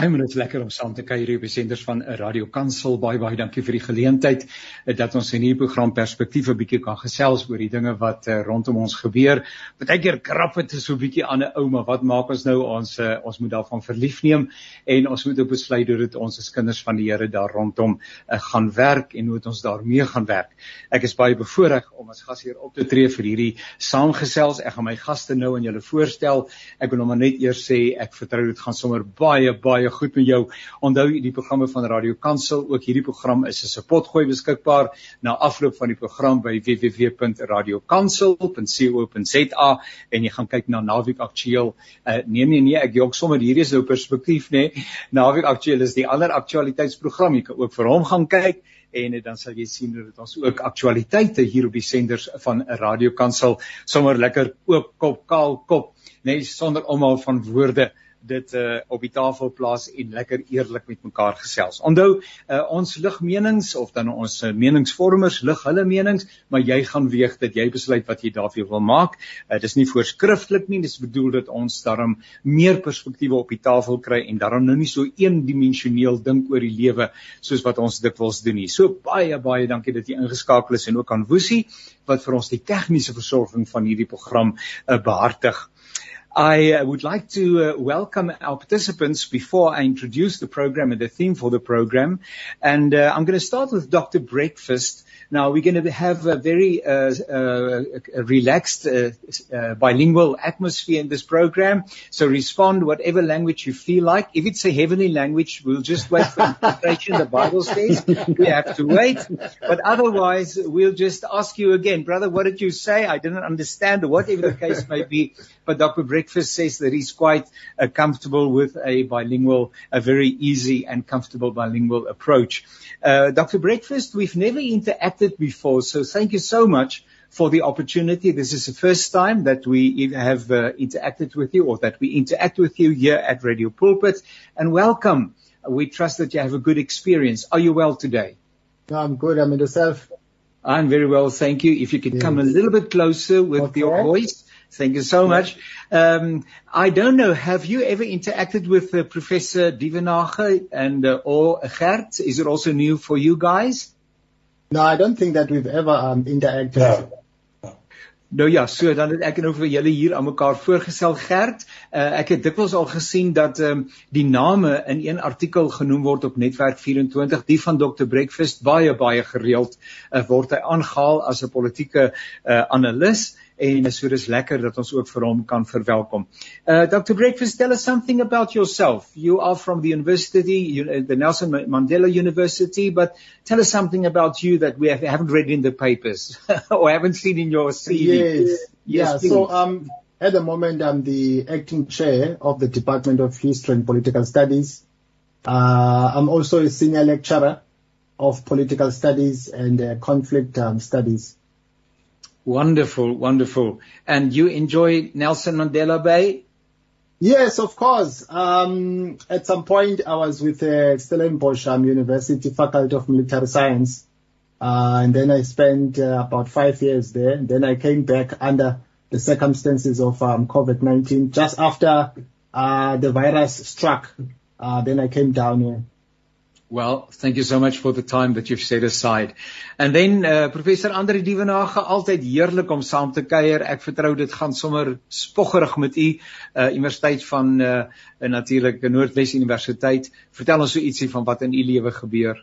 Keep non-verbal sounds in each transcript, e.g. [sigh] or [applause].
Ek moet dit lekker om saam te kuier hier by senders van Radio Kansel. Baie baie dankie vir die geleentheid eh, dat ons in hierdie program perspektief 'n bietjie kan gesels oor die dinge wat uh, rondom ons gebeur. Partykeer krap dit so 'n bietjie aan 'n ou, maar wat maak ons nou? Ons uh, ons moet daarvan verlief neem en ons moet ook besluit dat dit ons as kinders van die Here daar rondom uh, gaan werk en moet ons daarmee gaan werk. Ek is baie bevoorreg om as gasheer op te tree vir hierdie saamgesels. Ek gaan my gaste nou aan julle voorstel. Ek wil nog maar net eers sê ek vertrou dit gaan sommer baie baie baie goed met jou. Onthou die programme van Radio Kansel, ook hierdie program is as 'n potgooi beskikbaar na afloop van die program by www.radiokansel.co.za en jy gaan kyk na Naweek Aktueel. Uh, nee nee nee, ek jok sommer hierdie is nou perspektief nê. Nee. Naweek Aktueel is die ander aktualiteitsprogram. Jy kan ook vir hom gaan kyk en dan sal jy sien dat ons ook aktualiteite hier op die senders van Radio Kansel sommer lekker oop kop kaal kop nee sonder omhaal van woorde dit uh, op die tafel plaas en lekker eerlik met mekaar gesels. Onthou, uh, ons lig menings of dan ons uh, meningsvormers lig hulle menings, maar jy gaan weeg dat jy besluit wat jy daarvoor wil maak. Uh, dit is nie voorskrifklik nie, dit is bedoel dat ons daarom meer perspektiewe op die tafel kry en daarom nou nie so eendimensioneel dink oor die lewe soos wat ons dikwels doen nie. So baie baie dankie dat jy ingeskakel is en ook aan Woesie wat vir ons die tegniese versorging van hierdie program uh, behartig. I uh, would like to uh, welcome our participants before I introduce the program and the theme for the program. And uh, I'm going to start with Dr. Breakfast. Now, we're going to have a very uh, uh, relaxed bilingual atmosphere in this program. So respond whatever language you feel like. If it's a heavenly language, we'll just wait for interpretation. the Bible says we have to wait. But otherwise, we'll just ask you again, brother, what did you say? I didn't understand, whatever the case may be. But Dr. Breakfast says that he's quite uh, comfortable with a bilingual, a very easy and comfortable bilingual approach. Uh, Dr. Breakfast, we've never interacted before, so thank you so much for the opportunity. This is the first time that we have uh, interacted with you or that we interact with you here at Radio Pulpit. And welcome. We trust that you have a good experience. Are you well today? No, I'm good. I'm in yourself. I'm very well, thank you. If you could yes. come a little bit closer with okay. your voice. Thank you so much. Um, I don't know, have you ever interacted with uh, Professor Divenage and uh, or Gert? Is it also new for you guys? No, I don't think that we've ever um, interacted. No. Nou ja, so dan het ek nou vir julle hier aan mekaar voorgestel Gert. Uh, ek het dikwels al gesien dat um, die name in een artikel genoem word op Netwerk 24, die van Dr Breakfast baie baie gereeld uh, word hy aangehaal as 'n politieke uh, analis en so dis lekker dat ons ook vir hom kan verwelkom. Uh Dr Breakfast tell us something about yourself. You are from the university, you, uh, the Nelson Mandela University, but tell us something about you that we have, haven't read in the papers [laughs] or haven't seen in your CV. Yes. yes yeah, please. so um at the moment I'm the acting chair of the Department of History and Political Studies. Uh I'm also a senior lecturer of political studies and uh, conflict um, studies Wonderful, wonderful. And you enjoy Nelson Mandela Bay? Yes, of course. Um, at some point, I was with uh, Stellenbosch um, University Faculty of Military Science, uh, and then I spent uh, about five years there. And then I came back under the circumstances of um, COVID-19 just after uh, the virus struck. Uh, then I came down here. Well, thank you so much for the time that you've set aside. And then uh professor Andre Dievenage, altyd heerlik om saam te kuier. Ek vertrou dit gaan sommer spoggerig met u uh Universiteit van uh natuurlik Noordwes Universiteit. Vertel ons so ietsie van wat in u lewe gebeur.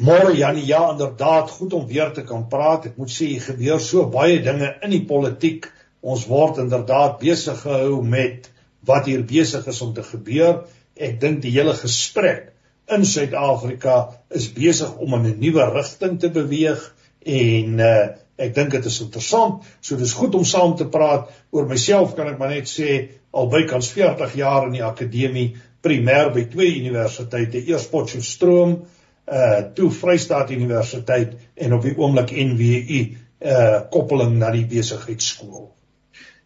Môre Janie, ja inderdaad, goed om weer te kan praat. Ek moet sê hier gebeur so baie dinge in die politiek. Ons word inderdaad besig gehou met wat hier besig is om te gebeur. Ek dink die hele gesprek in Suid-Afrika is besig om in 'n nuwe rigting te beweeg en uh, ek dink dit is interessant. So dis goed om saam te praat. Oor myself kan ek maar net sê al bykans 40 jaar in die akademie, primêr by twee universiteite, eers Potchefstroom, uh toe Vrystaat Universiteit en op die oomblik NWU uh koppeling na die besigheidskool.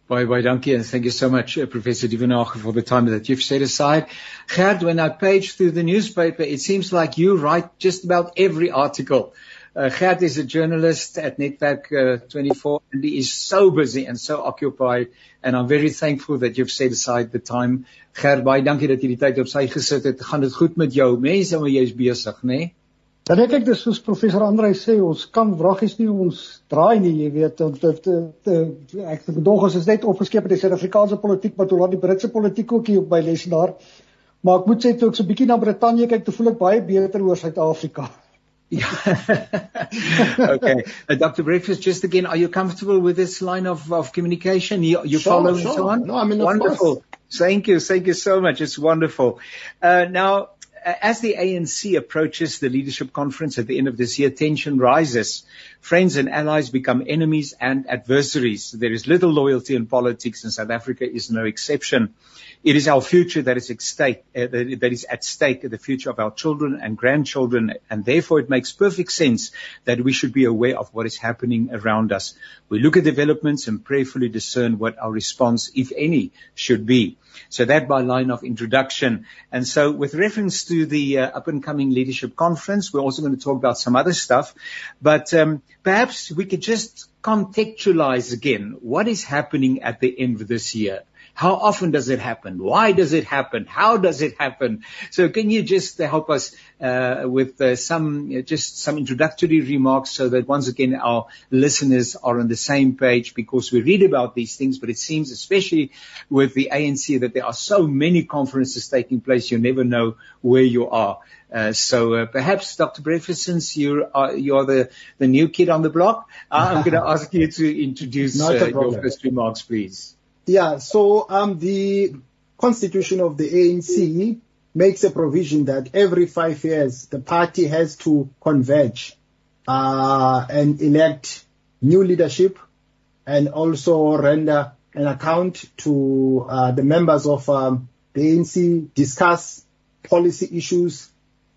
Baie baie dankie and thank you so much uh, Professor Divenage for the time that you've set aside. Gerd, when I page through the newspaper, it seems like you write just about every article. Uh, Gerd is a journalist at Netwerk uh, 24 and he is so busy and so occupied and I'm very thankful that you've set aside the time. Gerd, baie dankie dat jy die tyd op sy gesit het. Gaan dit goed met jou? Mense, maar jy's besig, né? Nee? Dan ek ek dis soos professor Andrei sê, ons kan wraggies nie ons draai nie, jy weet, dit ek gedog ons is net opgeskep in die Suid-Afrikaanse politiek, maar toe laat die Britse politiek ook hier op my lesenaar. Maar ek moet sê toe ek so 'n bietjie na Brittanje kyk, toe voel ek baie beter oor Suid-Afrika. Yeah. [laughs] okay. Uh, Dr. Breakfast, just again, are you comfortable with this line of, of communication? You, you sure, follow sure. and so on? No, I mean, wonderful. Thank you. Thank you so much. It's wonderful. Uh, now, as the ANC approaches the leadership conference at the end of this year, tension rises. Friends and allies become enemies and adversaries. There is little loyalty in politics, and South Africa is no exception. It is our future that is at stake, uh, that is at stake, the future of our children and grandchildren, and therefore it makes perfect sense that we should be aware of what is happening around us. We look at developments and prayerfully discern what our response, if any, should be. So that by line of introduction. And so with reference to the uh, up and coming leadership conference, we're also going to talk about some other stuff, but um, perhaps we could just contextualize again what is happening at the end of this year. How often does it happen? Why does it happen? How does it happen? So can you just uh, help us uh, with uh, some uh, just some introductory remarks so that once again our listeners are on the same page because we read about these things, but it seems especially with the ANC that there are so many conferences taking place, you never know where you are. Uh, so uh, perhaps Dr. Breakfast, since you are you are the, the new kid on the block, uh, I'm going [laughs] to ask you to introduce uh, your first remarks, please. Yeah, so um, the constitution of the ANC makes a provision that every five years the party has to converge uh, and elect new leadership and also render an account to uh, the members of um, the ANC, discuss policy issues.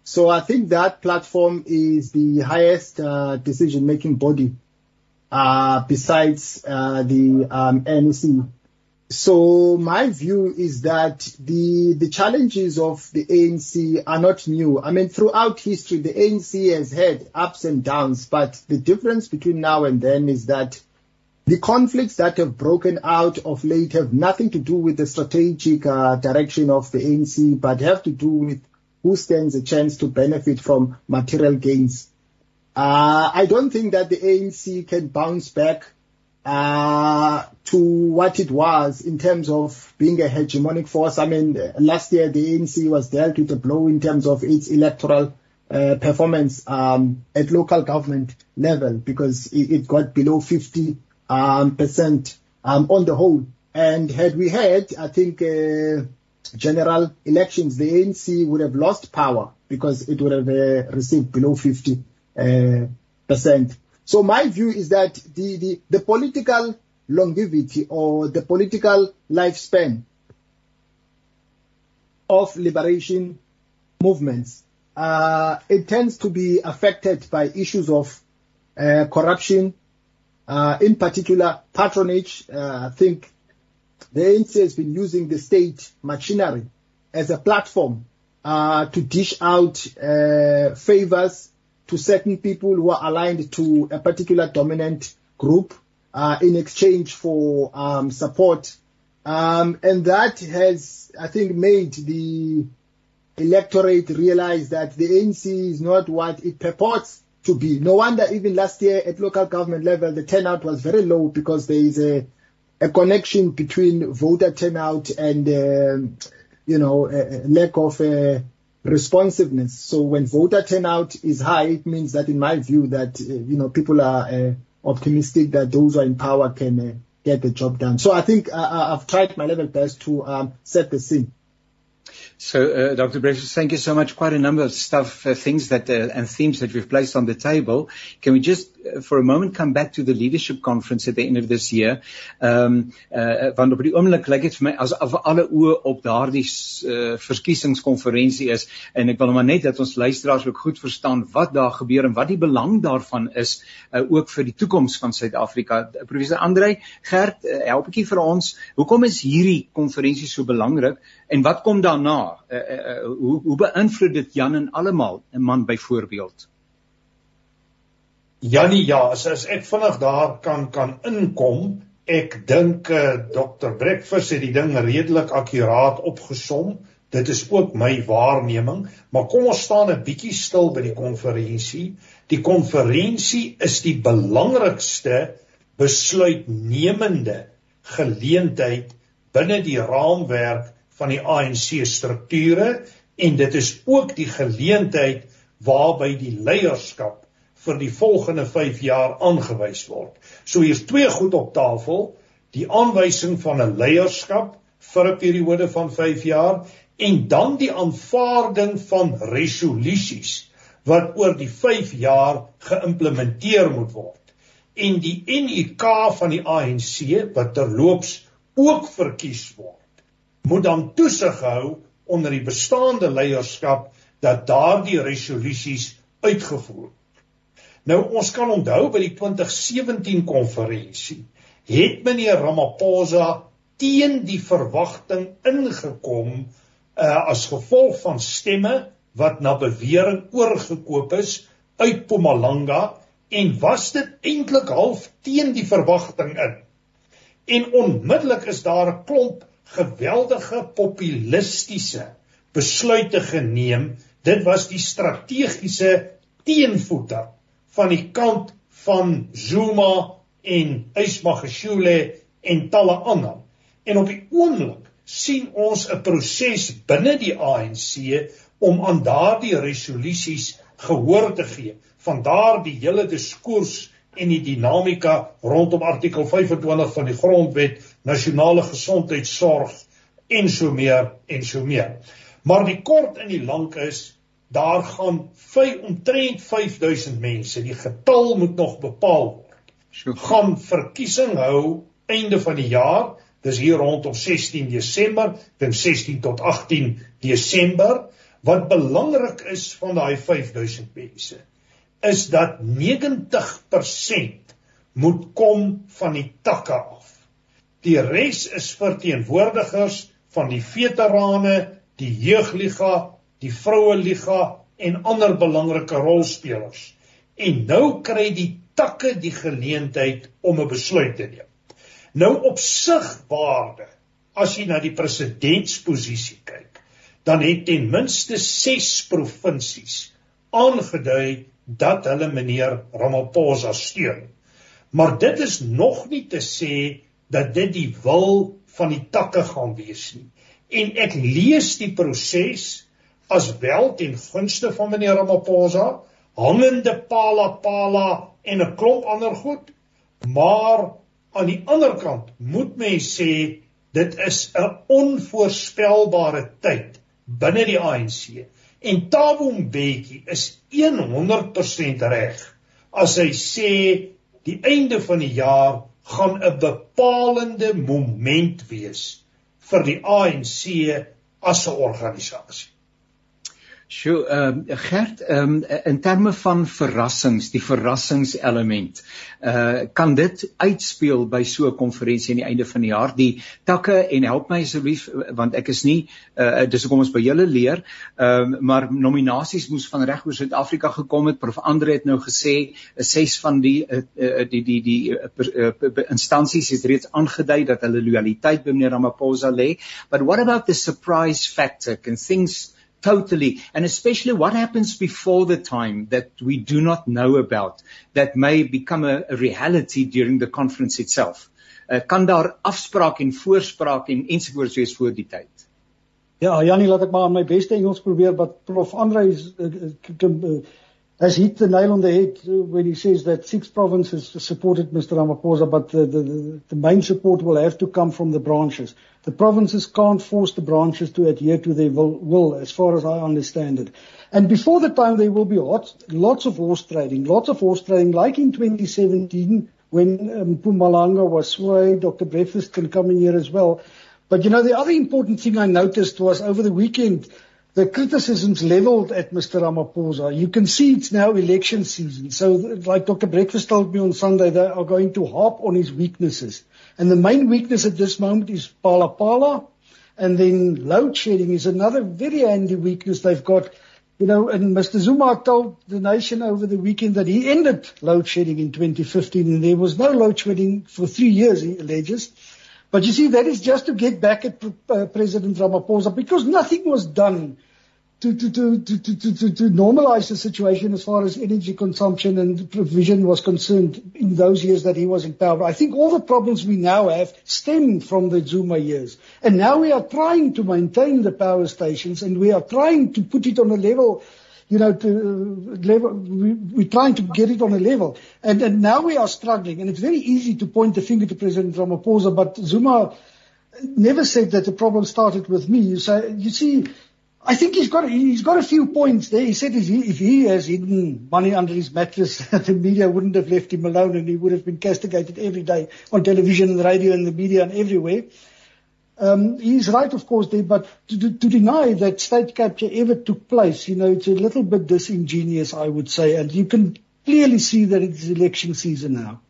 So I think that platform is the highest uh, decision-making body uh, besides uh, the um, NEC. So my view is that the the challenges of the ANC are not new. I mean, throughout history, the ANC has had ups and downs, but the difference between now and then is that the conflicts that have broken out of late have nothing to do with the strategic uh, direction of the ANC, but have to do with who stands a chance to benefit from material gains. Uh, I don't think that the ANC can bounce back uh, to what it was in terms of being a hegemonic force. I mean, last year the ANC was dealt with a blow in terms of its electoral uh, performance um, at local government level because it, it got below 50 um, percent um, on the whole. And had we had, I think, uh, general elections, the ANC would have lost power because it would have uh, received below 50 uh, percent. So my view is that the, the, the political longevity or the political lifespan of liberation movements, uh, it tends to be affected by issues of uh, corruption, uh, in particular patronage. Uh, I think the ANC has been using the state machinery as a platform uh, to dish out uh, favors to certain people who are aligned to a particular dominant group uh, in exchange for um, support. Um, and that has, I think, made the electorate realize that the ANC is not what it purports to be. No wonder even last year at local government level, the turnout was very low because there is a, a connection between voter turnout and, um, you know, a lack of uh, responsiveness. So when voter turnout is high, it means that, in my view, that uh, you know people are uh, optimistic that those who are in power can uh, get the job done. So I think I've tried my level best to um, set the scene. So, uh, Dr. Brefus, thank you so much. Quite a number of stuff, uh, things that, uh, and themes that we've placed on the table. Can we just, for a moment, come back to the leadership conference at the end of this year? Um, uh, want op die oomblik lyk dit vir my asof alle oë op daardie uh, verkiesingskonferensie is en ek wil maar net dat ons luisteraars ook goed verstaan wat daar gebeur en wat die belang daarvan is uh, ook vir die toekoms van Suid-Afrika. Professor Andrei Gert, uh, help 'n bietjie vir ons. Hoekom is hierdie konferensie so belangrik en wat kom daarna? uh, uh, hoe hoe beïnvloed dit Jan en almal 'n man byvoorbeeld? Janie, ja, as, as ek vinnig daar kan kan inkom, ek dink uh, Dr. Breakfast het die ding redelik akkuraat opgesom. Dit is ook my waarneming, maar kom ons staan 'n bietjie stil by die konferensie. Die konferensie is die belangrikste besluitnemende geleentheid binne die raamwerk van die ANC strukture en dit is ook die geleentheid waarby die leierskap vir die volgende 5 jaar aangewys word. So hier's twee goed op tafel, die aanwysing van 'n leierskap vir 'n periode van 5 jaar en dan die aanvaarding van resolusies wat oor die 5 jaar geïmplementeer moet word. En die NUK van die ANC wat terloops ook verkies word moet dan toesig hou onder die bestaande leierskap dat daardie resolusies uitgevoer. Nou ons kan onthou by die 2017 konferensie het meneer Ramaphosa teen die verwagting ingekom uh, as gevolg van stemme wat na bewering oorgekoop is uit Mpumalanga en was dit eintlik half teen die verwagting in. En onmiddellik is daar 'n klomp geweldige populistiese besluite geneem. Dit was die strategiese teenvoeter van die kant van Zuma en Ismagashule en talle ander. En op die oomblik sien ons 'n proses binne die ANC om aan daardie resolusies gehoor te gee. Van daardie hele diskurs en die dinamika rondom artikel 25 van die grondwet, nasionale gesondheidsorg en so meer en so meer. Maar die kort en die lank is daar gaan vy omtrent 5000 mense, die getal moet nog bepaal word. So gaan verkiesing hou einde van die jaar, dis hier rondom 16 Desember, dan 16 tot 18 Desember. Wat belangrik is van daai 5000 mense is dat 90% moet kom van die takke af. Die res is verteenwoordigers van die veterane, die jeugliga, die vroueliga en ander belangrike rolspelers. En nou kry die takke die geleentheid om 'n besluit te neem. Nou op sigbaarde, as jy na die presidentsposisie kyk, dan het ten minste 6 provinsies aangedui dat hulle meneer Ramaphosa steun. Maar dit is nog nie te sê dat dit die wil van die takke gaan wees nie. En ek lees die proses as wel ten gunste van meneer Ramaphosa, hangende pala pala en 'n klomp ander goed, maar aan die ander kant moet mens sê dit is 'n onvoorspelbare tyd binne die ANC En Thabo Mbeki is 100% reg as hy sê die einde van die jaar gaan 'n bepalende moment wees vir die ANC as 'n organisasie. Sjoe, ehm uh, Gert, ehm um, in terme van verrassings, die verrassingselement, uh kan dit uitspeel by so 'n konferensie aan die einde van die jaar? Die takke en help my asseblief want ek is nie uh dis hoekom ons by julle leer, ehm um, maar nominasies moes van reg oor Suid-Afrika gekom het. Prof Andre het nou gesê ses van die uh, die die die uh, uh, instansies het reeds aangedui dat hulle loyaliteit by meneer Ramaphosa lê. But what about the surprise factor? Can things totally. And especially what happens before the time that we do not know about that may become a, a reality during the conference itself. Uh, kan daar afspraak en voorspraak en ensovoorts wees voor die tyd? Ja Janie laat ek maar aan my beste Engels probeer wat prof Andre uh, uh, has hit the nail on the head when he says that six provinces supported Mr. Ramaphosa, but the, the, the main support will have to come from the branches. The provinces can't force the branches to adhere to their will, will as far as I understand it. And before the time, there will be lots, lots of horse trading, lots of horse trading, like in 2017 when um, Mpumalanga was swayed. Dr. Breakfast can come in here as well. But you know, the other important thing I noticed was over the weekend, the criticisms leveled at Mr. Ramaphosa. You can see it's now election season. So like Dr. Breakfast told me on Sunday, they are going to harp on his weaknesses. And the main weakness at this moment is Phala Phala. And then load shedding is another very handy weakness they've got. You know, and Mr. Zuma told the nation over the weekend that he ended load shedding in 2015 and there was no load shedding for three years, he alleges. But you see, that is just to get back at uh, President Ramaphosa because nothing was done to, to, to, to, to, to, normalize the situation as far as energy consumption and provision was concerned in those years that he was in power. I think all the problems we now have stem from the Zuma years. And now we are trying to maintain the power stations and we are trying to put it on a level you know, to uh, level, we, we're trying to get it on a level. And, and now we are struggling. And it's very easy to point the finger to President Ramaphosa, but Zuma never said that the problem started with me. So you see, I think he's got he's got a few points there. He said if he, if he has hidden money under his mattress, [laughs] the media wouldn't have left him alone, and he would have been castigated every day on television and radio and the media and everywhere. Um, he's right, of course, there, but to, to deny that state capture ever took place, you know, it's a little bit disingenuous, I would say, and you can clearly see that it's election season now.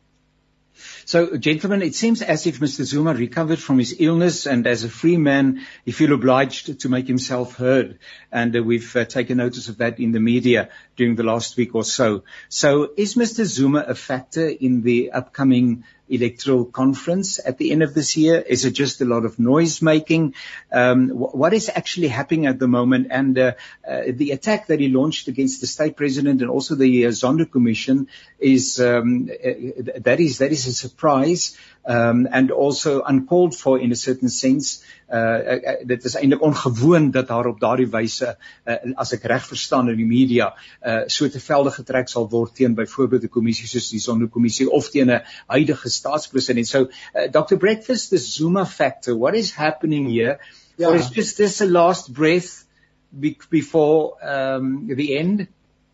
So, gentlemen, it seems as if Mr. Zuma recovered from his illness, and as a free man, he feel obliged to make himself heard. And uh, we've uh, taken notice of that in the media during the last week or so. So, is Mr. Zuma a factor in the upcoming electoral conference at the end of this year? Is it just a lot of noise making? Um, what is actually happening at the moment? And uh, uh, the attack that he launched against the state president and also the uh, Zondo Commission is um, uh, that is that is a surprise um, and also uncalled for in a certain sense. Uh, uh, dit is eintlik ongewoon dat daar op daardie wyse uh, as ek reg verstaan in die media uh, so te velde getrek sal word teen byvoorbeeld 'n kommissie soos die Sonderkommissie of teen 'n huidige staatspresident. So uh, Dr. Breakfast the Zuma factor what is happening here yeah. or is just this a last breath be before um, the end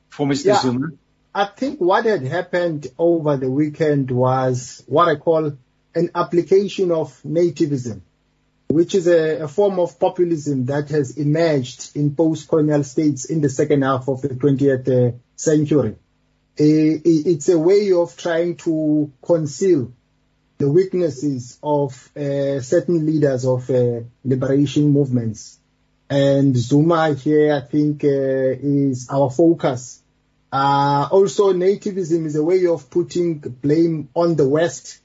for Mr. Yeah. Zuma? I think what had happened over the weekend was what I call an application of nativism, which is a, a form of populism that has emerged in post-colonial states in the second half of the 20th uh, century. It's a way of trying to conceal the weaknesses of uh, certain leaders of uh, liberation movements. And Zuma here, I think, uh, is our focus. Uh, also, nativism is a way of putting blame on the West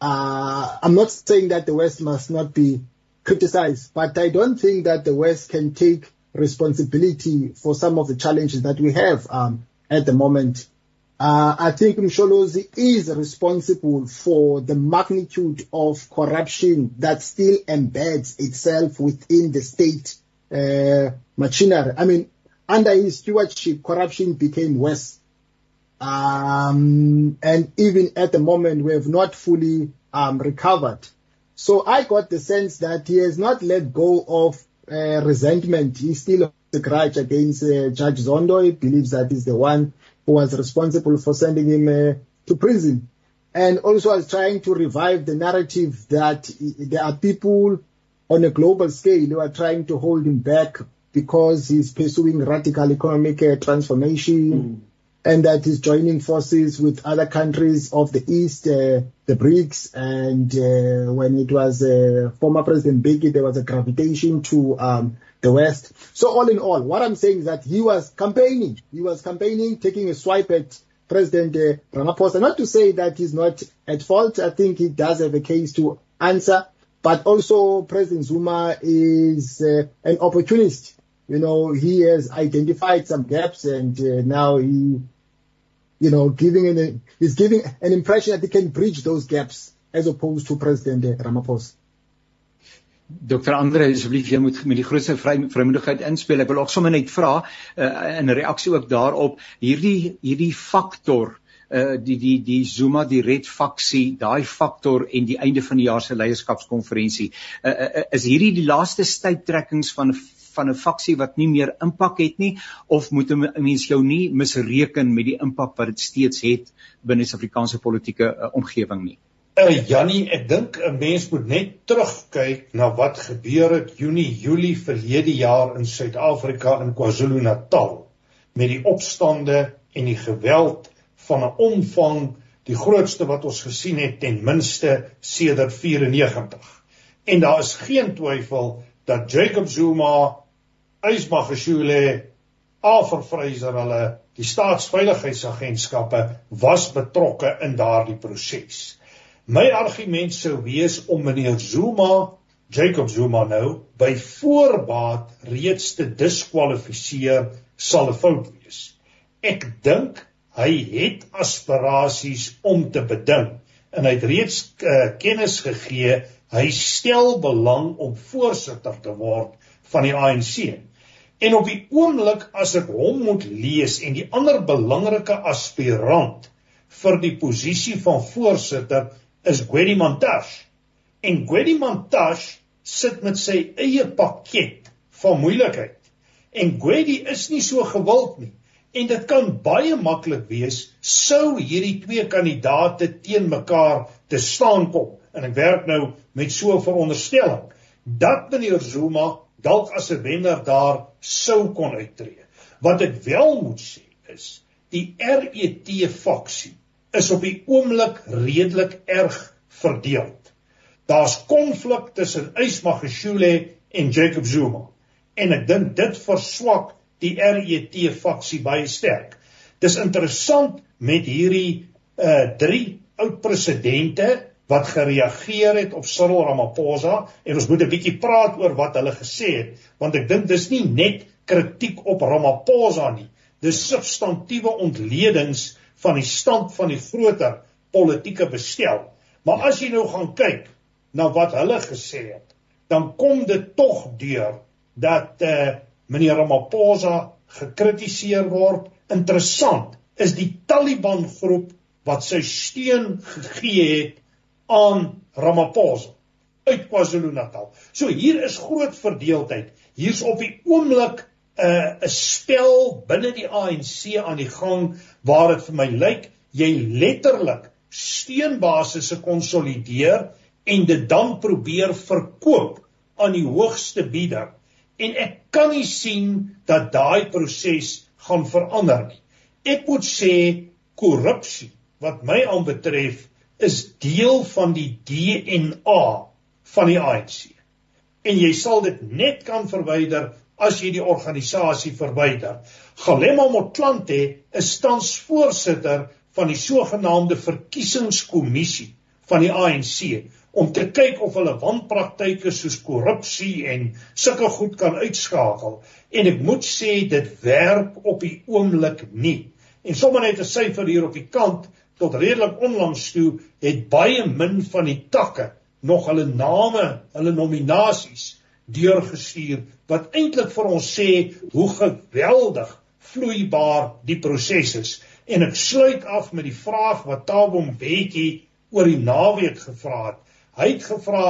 uh, I'm not saying that the West must not be criticized, but I don't think that the West can take responsibility for some of the challenges that we have um, at the moment. Uh, I think Msholozi is responsible for the magnitude of corruption that still embeds itself within the state uh, machinery. I mean, under his stewardship, corruption became worse. Um, and even at the moment, we have not fully um, recovered. So I got the sense that he has not let go of uh, resentment. He still has a grudge against uh, Judge Zondo. He believes that he's the one who was responsible for sending him uh, to prison. And also is trying to revive the narrative that there are people on a global scale who are trying to hold him back because he's pursuing radical economic uh, transformation. Mm and that is joining forces with other countries of the East, uh, the BRICS, and uh, when it was uh, former President Mbeki, there was a gravitation to um, the West. So all in all, what I'm saying is that he was campaigning. He was campaigning, taking a swipe at President uh, Ramaphosa. Not to say that he's not at fault. I think he does have a case to answer. But also President Zuma is uh, an opportunist you know, he has identified some gaps and uh, now he, you know, giving an, he's giving an impression that he can bridge those gaps as opposed to President Ramaphosa. Dr. Andre asseblief jy moet met die grootste vrymoedigheid inspel. Ek wil ook sommer net vra uh, in reaksie ook daarop hierdie hierdie faktor uh die die die Zuma die red faksie daai faktor en die einde van die jaar se leierskapskonferensie uh, uh, is hierdie die laaste stuiptrekkings van van 'n faksie wat nie meer impak het nie of moet 'n mens jou nie misreken met die impak wat dit steeds het binne Suid-Afrikaanse politieke uh, omgewing nie Uh, Jannie, ek dink 'n mens moet net terugkyk na wat gebeur het Junie, Julie verlede jaar in Suid-Afrika in KwaZulu-Natal met die opstande en die geweld van 'n omvang die grootste wat ons gesien het ten minste sedert 94. En daar is geen twyfel dat Jacob Zuma, Ysmagashule, Arthur Fraser hulle die staatsveiligheidsagentskappe was betrokke in daardie proses. My argument sou wees om meneer Zuma, Jacob Zuma nou, by voorbaat reeds te diskwalifiseer sal 'n fout wees. Ek dink hy het aspirasies om te beding en hy het reeds uh, kennis gegee hy stel belang om voorsitter te word van die ANC. En op die oomblik as ek hom moet lees en die ander belangrike aspirant vir die posisie van voorsitter is Gwedi Montash. En Gwedi Montash sit met sy eie pakket van moeilikheid. En Gwedi is nie so gewild nie. En dit kan baie maklik wees sou hierdie twee kandidate teen mekaar te staan kom. En ek werk nou met so 'n veronderstelling dat meneer Zuma dalk as 'n wenner daar sou kon uittreë. Wat ek wel moet sê is die RET faksie is op die oomblik redelik erg verdeel. Daar's konflik tussen Ysmagashule en Jacob Zuma en ek dink dit verswak die RET faksie baie sterk. Dis interessant met hierdie uh drie oud presidente wat gereageer het op Cyril Ramaphosa en ons moet 'n bietjie praat oor wat hulle gesê het want ek dink dis nie net kritiek op Ramaphosa nie dis substantiëre ontledings van die stand van die groter politieke bestel. Maar as jy nou gaan kyk na wat hulle gesê het, dan kom dit tog deur dat eh uh, meneer Ramaphosa gekritiseer word. Interessant is die Taliban groep wat sy steun gegee het aan Ramaphosa uit KwaZulu-Natal. So hier is groot verdeeldheid. Hier's op die oomblik 'n uh, 'n spel binne die ANC aan die gang waar dit vir my lyk jy letterlik steunbasisse konsolideer en dit dan probeer verkoop aan die hoogste bieder en ek kan nie sien dat daai proses gaan verander nie. Ek moet sê korrupsie wat my aanbetref is deel van die DNA van die ANC. En jy sal dit net kan verwyder as jy die organisasie verwyder. Galema Motlanthe is tans voorsitter van die sogenaamde verkiesingskommissie van die ANC om te kyk of hulle wanpraktyke soos korrupsie en sulke goed kan uitskakel en ek moet sê dit werk op die oomblik nie. En sommer net 'n syfer hier op die kant tot redelik onlangs toe het baie min van die takke nog hulle name, hulle nominasies deurgestuur wat eintlik vir ons sê hoe geweldig vloeibaar die proses is. En ek sluit af met die vraag wat Tabo Mbeki oor die naweek gevra het. Hy het gevra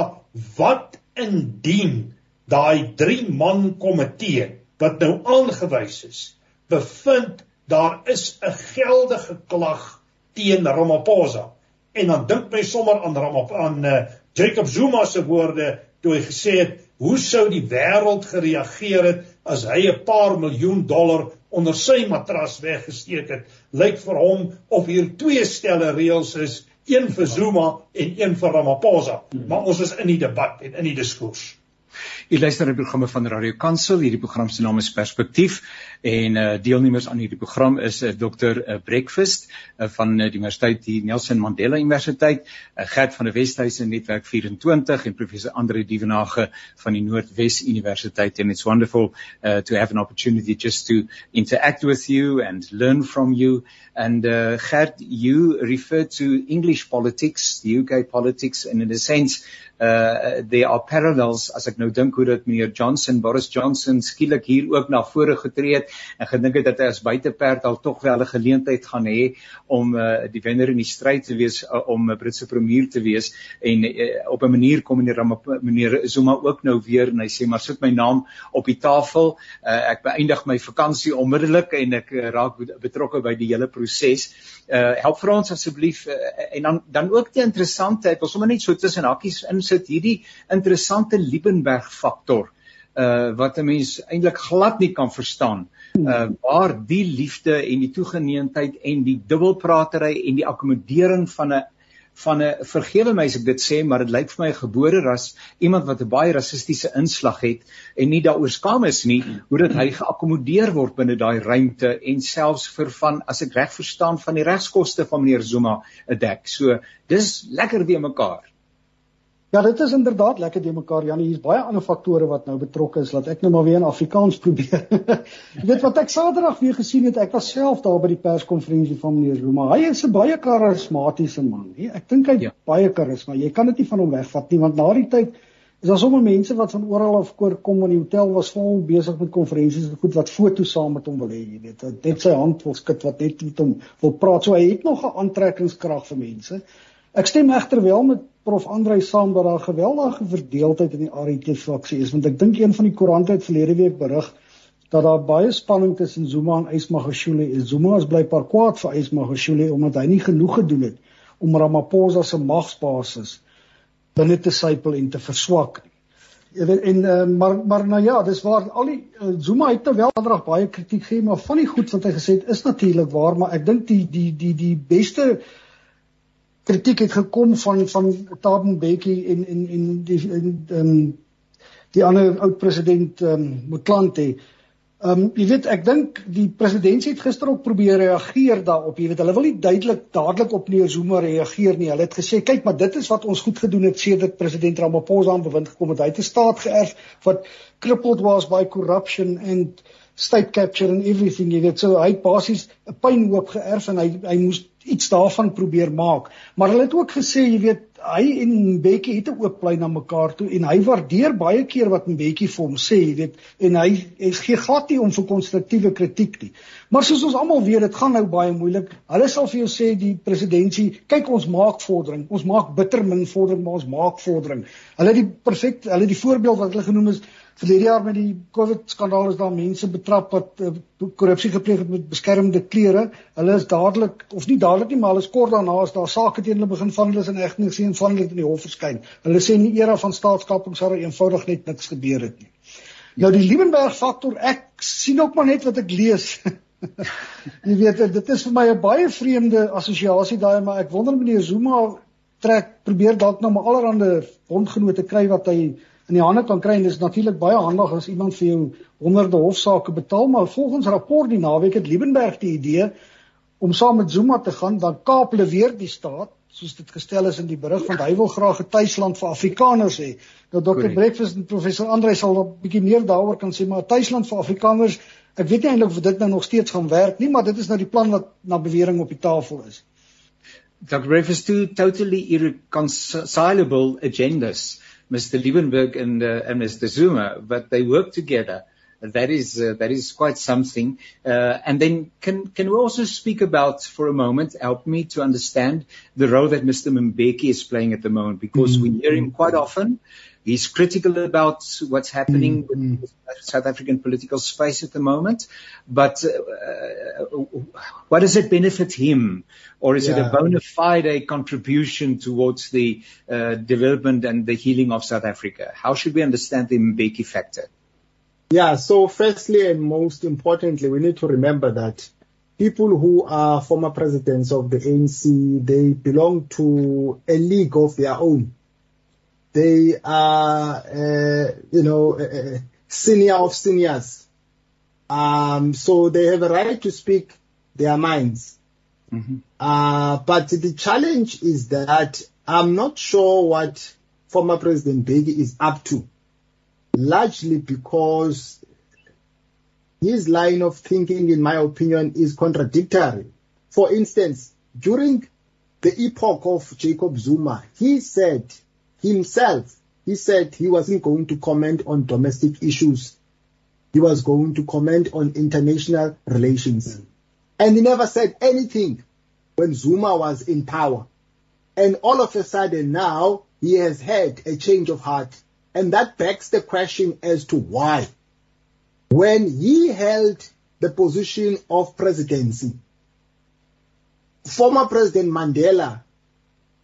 wat indien daai 3 man komitee wat nou aangewys is bevind daar is 'n geldige klag teen Ramaphosa. En dan dink my sommer aan Ramaphosa aan uh, Jacob Zuma se woorde toe hy gesê het hoe sou die wêreld gereageer het as hy 'n paar miljoen dollar onder sy matras weggesteek het? Lyk vir hom of hier twee stelle reëls is een vir Zuma en een vir Ramaphosa. Maar ons is in die debat en in die diskurs U luister na die programme van Radio Kansel. Hierdie program se naam is Perspektief en uh deelnemers aan hierdie program is uh, Dr. Uh, Breakfast uh, van uh, die Universiteit die Nelson Mandela Universiteit, uh, Gert van der Westhuizen Netwerk 24 en professor Andre Dievenage van die Noordwes Universiteit and it's wonderful uh, to have an opportunity just to interact with you and learn from you and uh Gert you refer to English politics, the UK politics and in a sense uh there are parallels as ek nou dink hoe dat meneer Johnson Boris Johnson skielik hier ook na vore getree het en gedink het dat hy as buiteperd al tog wel 'n geleentheid gaan hê om uh die wenner in die stryd te wees uh, om 'n Britse premier te wees en uh, op 'n manier kom meneer meneer Zuma ook nou weer en hy sê maar sit my naam op die tafel. Uh ek beëindig my vakansie onmiddellik en ek uh, raak betrokke by die hele proses. Uh help vir ons asseblief. Uh, en dan dan ook die interessante ek wil sommer net so tussen hakkies insit hierdie interessante Liebenberg faktor uh wat 'n mens eintlik glad nie kan verstaan uh waar die liefde en die toegeneentheid en die dubbelpratery en die akkommodering van 'n van 'n vergewe my as ek dit sê, maar dit lyk vir my 'n gebore ras, iemand wat 'n baie rassistiese inslag het en nie daaroor skaam is nie hoe dit hy geakkommodeer word binne daai ruimte en selfs vir van as ek reg verstaan van die regskoste van meneer Zuma 'n dek. So dis lekker weer mekaar. Ja, dit is inderdaad lekker die mekaar Janie. Hier's baie ander faktore wat nou betrokke is. Laat ek nou maar weer in Afrikaans [laughs] probeer. Jy weet wat ek Saterdag weer gesien het, ek was self daar by die perskonferensie van meneer Zuma. Hy is 'n baie karismatiese man, hè. Ek dink hy het ja. baie karisma. Jy kan dit nie van hom wegvat nie, want na die tyd is daar sommer mense wat van oral af kom in die hotel was vol besig met konferensies en goed wat foto's saam met hom wil hê, jy weet. Net sy hand wil skud wat net met hom wil praat. So hy het nog 'n aantrekkingskrag vir mense. Ek stem egter wel met prof Andrei saam dat daar geweldige verdeeldheid in die RET fraksie is want ek dink een van die koerante het verlede week berig dat daar baie spanning tussen Zuma en Ysmagashule is. Zuma is blykbaar kwaad vir Ysmagashule omdat hy nie genoeg gedoen het om Ramaphosa se magsbasis binne te sypel en te verswak. Jy weet en uh, maar maar nou ja, dis waar al die uh, Zuma het nou wel aandrag baie kritiek gegee, maar van die goed wat hy gesê het is natuurlik waar, maar ek dink die die die die beste kritiek het gekom van van Thabo Mbeki en en en die en um, die ander oud president um, Motlanthe. Ehm um, jy weet ek dink die president het gister ook probeer reageer daarop. Jy weet hulle wil nie duidelik dadelik op neer Zuma reageer nie. Hulle het gesê kyk maar dit is wat ons goed gedoen het sedert president Ramaphosa aan bewind gekom het. Hy het 'n staat geërf wat crippled was by corruption and state capture and everything. Jy weet so hy het basies 'n pynhoop geërf en hy hy moes iets daarvan probeer maak. Maar hulle het ook gesê, jy weet, hy en Bekkie het 'n oop plein na mekaar toe en hy waardeer baie keer wat Bekkie vir hom sê, jy weet, en hy hy gee glad nie om vir konstruktiewe kritiek nie. Maar soos ons almal weet, dit gaan nou baie moeilik. Hulle sal vir jou sê die presidentsie, kyk ons maak vordering. Ons maak bitter min vordering, maar ons maak vordering. Hulle het die perfek, hulle het die voorbeeld wat hulle genoem is Verlede jaar met die COVID skandaal is daar mense betrap wat uh, korrupsie gepleeg het met beskermende klere. Hulle is dadelik of nie dadelik nie, maar hulle is kort daarna as daar sake teen hulle begin van hulle is in egting sien van hulle in die hof verskyn. Hulle sê in die era van staatskaping sou daar eenvoudig net niks gebeur het nie. Nou die Liebenberg faktor, ek sien ook maar net wat ek lees. [laughs] Jy weet dit is vir my 'n baie vreemde assosiasie daai maar ek wonder meneer Zuma trek probeer dalk nou maar allerhande bondgenote kry wat hy in die hande kan kry en dis natuurlik baie handig as iemand vir jou honderde hofsaake betaal maar volgens rapport die naweek het Liebenberg die idee om saam met Zuma te gaan dan kaap hulle weer die staat soos dit gestel is in die berig want hy wil graag 'n tuisland vir Afrikaners hê. Nou Dr. Breakfast en professor Andre sal 'n bietjie meer daaroor kan sê maar 'n tuisland vir Afrikaners ek weet nie eintlik of dit nou nog steeds gaan werk nie maar dit is nou die plan wat na bewering op die tafel is. Dr. Breakfast two totally irreconcilable agendas. Mr. Liebenberg and, uh, and Mr. Zuma, but they work together. That is uh, that is quite something. Uh, and then can can we also speak about for a moment? Help me to understand the role that Mr. Mbeki is playing at the moment, because mm-hmm. we hear him quite often. He's critical about what's happening mm-hmm. with South African political space at the moment. But uh, what does it benefit him? or is yeah. it a bona fide contribution towards the uh, development and the healing of South Africa? How should we understand the Mbeki factor? Yeah, so firstly and most importantly, we need to remember that people who are former presidents of the ANC, they belong to a league of their own. They are, uh, you know, uh, uh, senior of seniors. Um, so they have a right to speak their minds. Mm-hmm. Uh, but the challenge is that I'm not sure what former President Beki is up to, largely because his line of thinking, in my opinion, is contradictory. For instance, during the epoch of Jacob Zuma, he said himself, he said he wasn't going to comment on domestic issues. He was going to comment on international relations. Mm. And he never said anything when Zuma was in power. And all of a sudden now he has had a change of heart. And that begs the question as to why. When he held the position of presidency, former President Mandela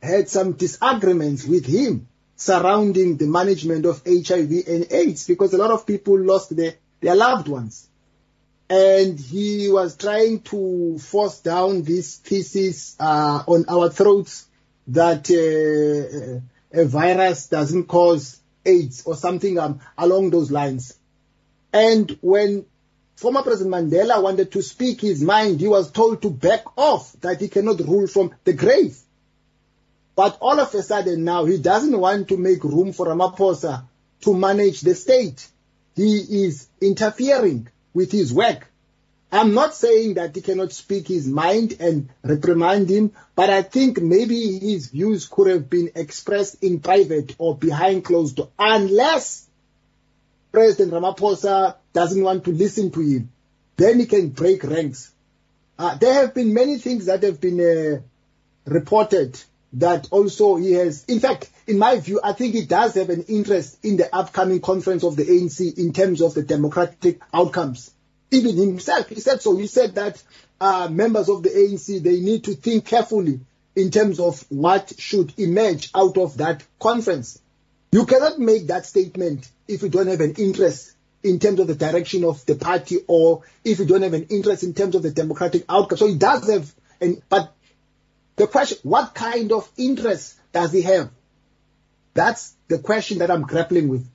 had some disagreements with him surrounding the management of HIV and AIDS because a lot of people lost their, their loved ones. And he was trying to force down this thesis uh, on our throats that uh, a virus doesn't cause AIDS or something um, along those lines. And when former President Mandela wanted to speak his mind, he was told to back off, that he cannot rule from the grave. But all of a sudden now, he doesn't want to make room for Ramaphosa to manage the state. He is interfering with his work. I'm not saying that he cannot speak his mind and reprimand him, but I think maybe his views could have been expressed in private or behind closed doors, unless President Ramaphosa doesn't want to listen to him. Then he can break ranks. Uh, there have been many things that have been uh, reported that also he has, in fact, in my view, I think he does have an interest in the upcoming conference of the ANC in terms of the democratic outcomes even himself, he said so. He said that uh, members of the ANC, they need to think carefully in terms of what should emerge out of that conference. You cannot make that statement if you don't have an interest in terms of the direction of the party or if you don't have an interest in terms of the democratic outcome. So he does have, and but the question, what kind of interest does he have? That's the question that I'm grappling with.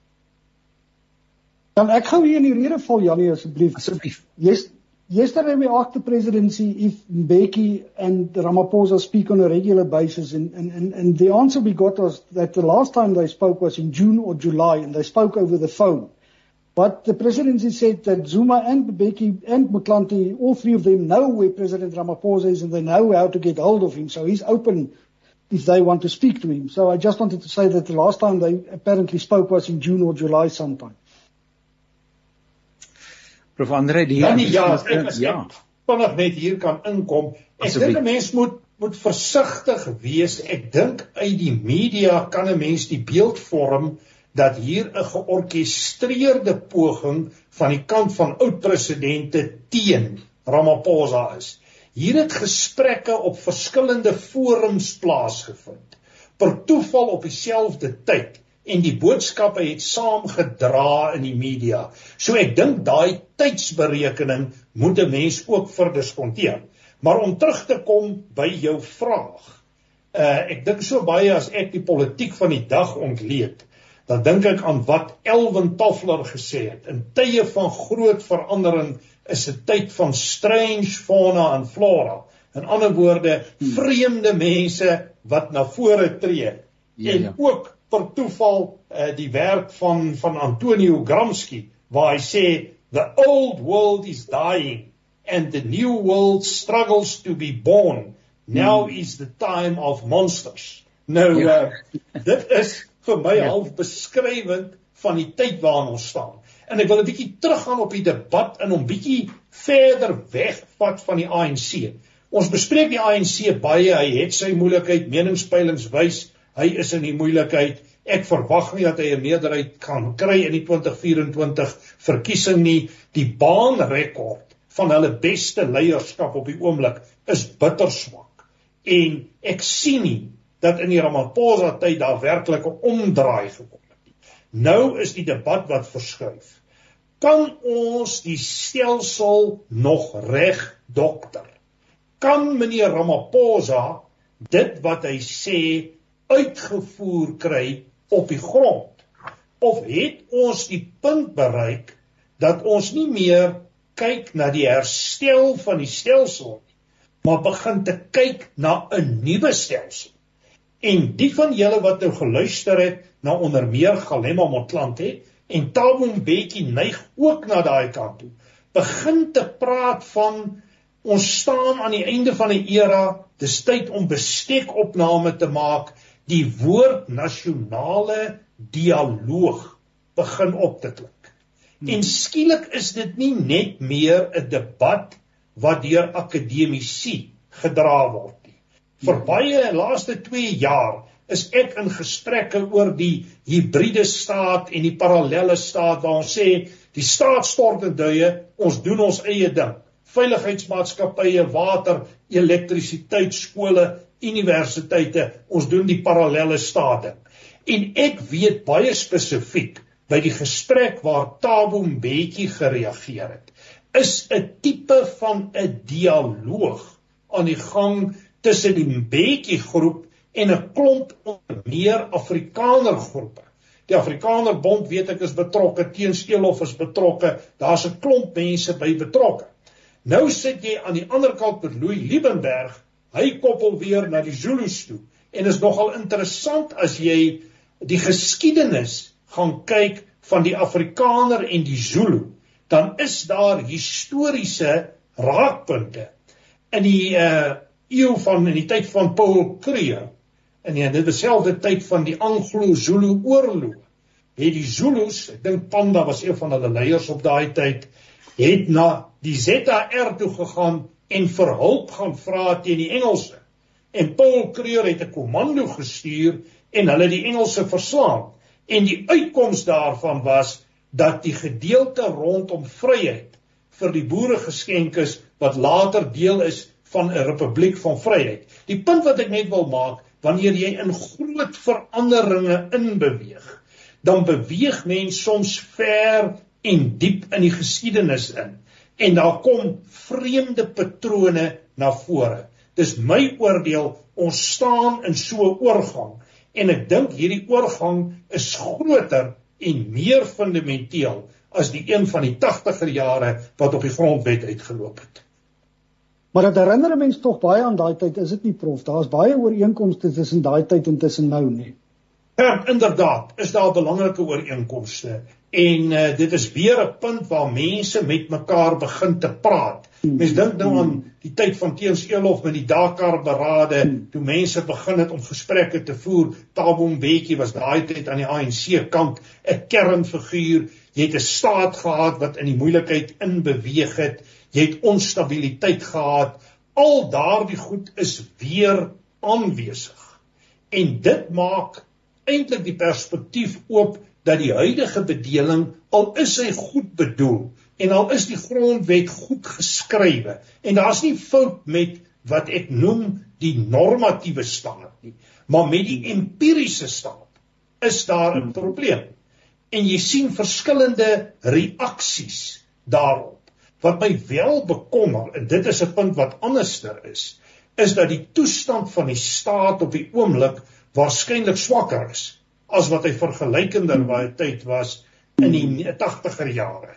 Dan ek gou hier in die rede val Janie asseblief. Asseblief. Yes, yesterday we asked the presidency if Mbeki and Ramaphosa speak on a regular basis and, and, and, and the answer we got was that the last time they spoke was in June or July and they spoke over the phone. But the presidency said that Zuma and Mbeki and Mutlanti, all three of them know where President Ramaphosa is and they know how to get hold of him. So he's open if they want to speak to him. So I just wanted to say that the last time they apparently spoke was in June or July sometime. Prof Andre die Ja, nie, ja, ek ja. vinnig net hier kan inkom. Ek dink 'n mens moet moet versigtig wees. Ek dink uit die media kan 'n mens die beeld vorm dat hier 'n georkestreerde poging van die kant van oud presidente teen Ramaphosa is. Hier het gesprekke op verskillende forums plaasgevind. Per toeval op dieselfde tyd en die boodskappe het saamgedra in die media. So ek dink daai tydsberekening moet 'n mens ook verdiskonteer. Maar om terug te kom by jou vraag. Uh ek dink so baie as ek die politiek van die dag ontleed, dan dink ek aan wat Elwin Toffler gesê het. In tye van groot verandering is 'n tyd van strange fauna en flora. In ander woorde, hmm. vreemde mense wat na vore tree. Ja, en ja. ook per toeval uh, die werk van van Antonio Gramsci waar hy sê the old world is dying and the new world struggles to be born now hmm. is the time of monsters nou ja. uh, dit is vir my ja. half beskrywend van die tyd waarin ons staan en ek wil 'n bietjie teruggaan op die debat en hom bietjie verder wegvat van die ANC ons bespreek die ANC baie hy het sy moeilikheid meningspeilings wys Hy is in die moeilikheid. Ek verwag nie dat hy 'n meerderheid kan kry in die 2024 verkiesing nie. Die baanrekord van hulle beste leierskap op die oomblik is bitter swak. En ek sien nie dat in die Ramaphosa tyd daar werklik 'n omdraai gekom het. Nou is die debat wat verskuif. Kan ons die stelsel nog reg dokter? Kan meneer Ramaphosa dit wat hy sê uitgevoer kry op die grond of het ons die punt bereik dat ons nie meer kyk na die herstel van die stelsel nie maar begin te kyk na 'n nuwe stelsel en die van julle wat nou geluister het na onder meer Galema Motlanthe en Thabo Mbeki neig ook na daai kant toe begin te praat van ons staan aan die einde van 'n era dis tyd om bestekopname te maak die woord nasionale dialoog begin op te klink. Hmm. En skielik is dit nie net meer 'n debat wat deur akademici gedra word. Vir baie laaste 2 jaar is ek in gesprekke oor die hibriede staat en die parallelle staat waar ons sê die staat stort in duie, ons doen ons eie ding. Veiligheidsmaatskappye, water, elektrisiteit, skole, universiteite, ons doen die parallelle state. En ek weet baie spesifiek by die gesprek waar Tabo Mbeki gereageer het, is 'n tipe van 'n dialoog aan die gang tussen die Mbeki groep en 'n klomp meer Afrikaner groepe. Die Afrikaner Bond weet ek is betrokke, Teensteelof is betrokke, daar's 'n klomp mense by betrokke. Nou sit jy aan die ander kant met Louis Liebenberg Hy koppel weer na die Zulus toe en is nogal interessant as jy die geskiedenis gaan kyk van die Afrikaner en die Zulu, dan is daar historiese raakpunte. In die uh eeu van in die tyd van Paul Kruger en in die dieselfde tyd van die Anglo-Zulu oorlog, het die Zulus, ek dink Panda was een van hulle leiers op daai tyd, het na die ZR toe gegaan en vir hulp gaan vra teen die Engelse. En Paul Kruger het 'n komando gestuur en hulle die Engelse verslaan. En die uitkoms daarvan was dat die gedeelte rondom vryheid vir die boere geskenk is wat later deel is van 'n republiek van vryheid. Die punt wat ek net wil maak, wanneer jy in groot veranderinge inbeweeg, dan beweeg mens soms ver en diep in die geskiedenis in en daar kom vreemde patrone na vore. Dis my oordeel, ons staan in so 'n oorgang en ek dink hierdie oorgang is groter en meer fundamenteel as die een van die 80er jare wat op die grondwet uitgeloop het. Maar dit herinner mense tog baie aan daai tyd, is dit nie prof? Daar's baie ooreenkomste tussen daai tyd en tussen nou nie. Ja, inderdaad, is daar belangrike ooreenkomste en uh, dit is weer 'n punt waar mense met mekaar begin te praat. Mense dink nou aan die tyd van Teens Elof met die Dakar berade, toe mense begin het om gesprekke te voer. Thabo Mbeki was daai tyd aan die ANC kant 'n kernfiguur. Jy het 'n staat gehad wat in die moeilikheid inbeweeg het. Jy het onstabiliteit gehad. Al daardie goed is weer aanwesig. En dit maak eintlik die perspektief oop dat die huidige bedeling al is hy goed bedoel en al is die grondwet goed geskrywe en daar's nie fout met wat ek noem die normatiewe staat nie maar met die empiriese staat is daar 'n probleem en jy sien verskillende reaksies daarop wat my wel bekommer en dit is 'n punt wat anderster is is dat die toestand van die staat op die oomblik waarskynlik swakker is as wat hy vergelykender baie tyd was in die 80er jare.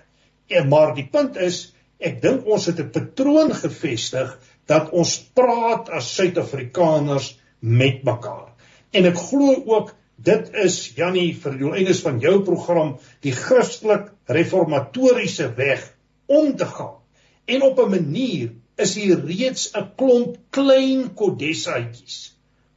En maar die punt is, ek dink ons het 'n patroon gevestig dat ons praat as Suid-Afrikaners met mekaar. En ek glo ook dit is Jannie vir die eindes van jou program die Christelik reformatoriese weg om te gaan. En op 'n manier is hier reeds 'n klomp klein kodessaatjies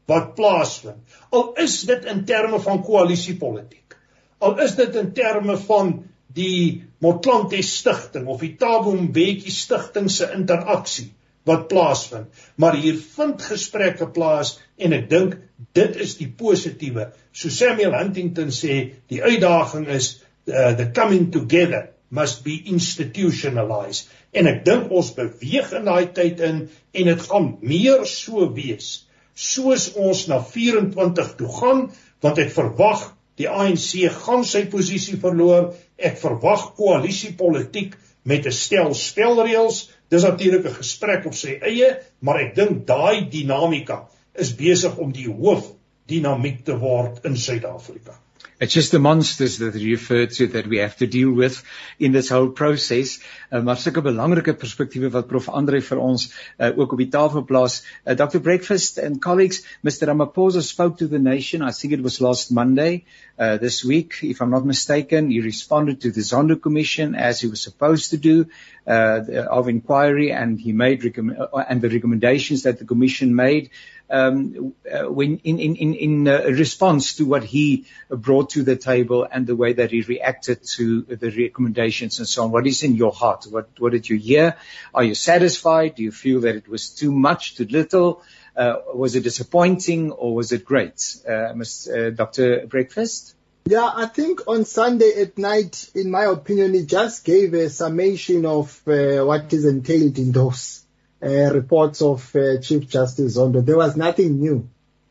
wat plaasvind. Al is dit in terme van koalisiepolitiek. Al is dit in terme van die Motlanthe stigting of die Thabo Mbeki stigting se interaksie wat plaasvind. Maar hier vind gesprekke plaas en ek dink dit is die positiewe. So Samuel Huntington sê, die uitdaging is uh, the coming together must be institutionalized. En ek dink ons beweeg in daai tyd in en dit gaan meer so wees soos ons na 24 toe gaan want ek verwag die ANC gaan sy posisie verloor. Ek verwag koalisiepolitiek met 'n stel spelreëls dis natuurlik 'n gesprek op sy eie maar ek dink daai dinamika is besig om die hoof dinamiek te word in Suid-Afrika It's just the monsters that you referred to that we have to deal with in this whole process. Uh, maar sulke belangrike perspektiewe wat Prof Andre vir ons uh, ook op die tafel plaas. Uh, Dr Breakfast and colleagues, Mr Ramaphosa spoke to the nation. I think it was last Monday uh, this week, if I'm not mistaken. He responded to the Zondo Commission as he was supposed to do uh, of inquiry, and he made uh, and the recommendations that the commission made um, uh, when in in in, in uh, response to what he brought to the table and the way that he reacted to the recommendations and so on. What is in your heart? What what did you hear? Are you satisfied? Do you feel that it was too much, too little? Uh, was it disappointing or was it great, uh, Ms. Uh, Dr. Breakfast? Yeah, I think on Sunday at night, in my opinion, it just gave a summation of uh, what is entailed in those uh, reports of uh, Chief Justice Zondo. There was nothing new.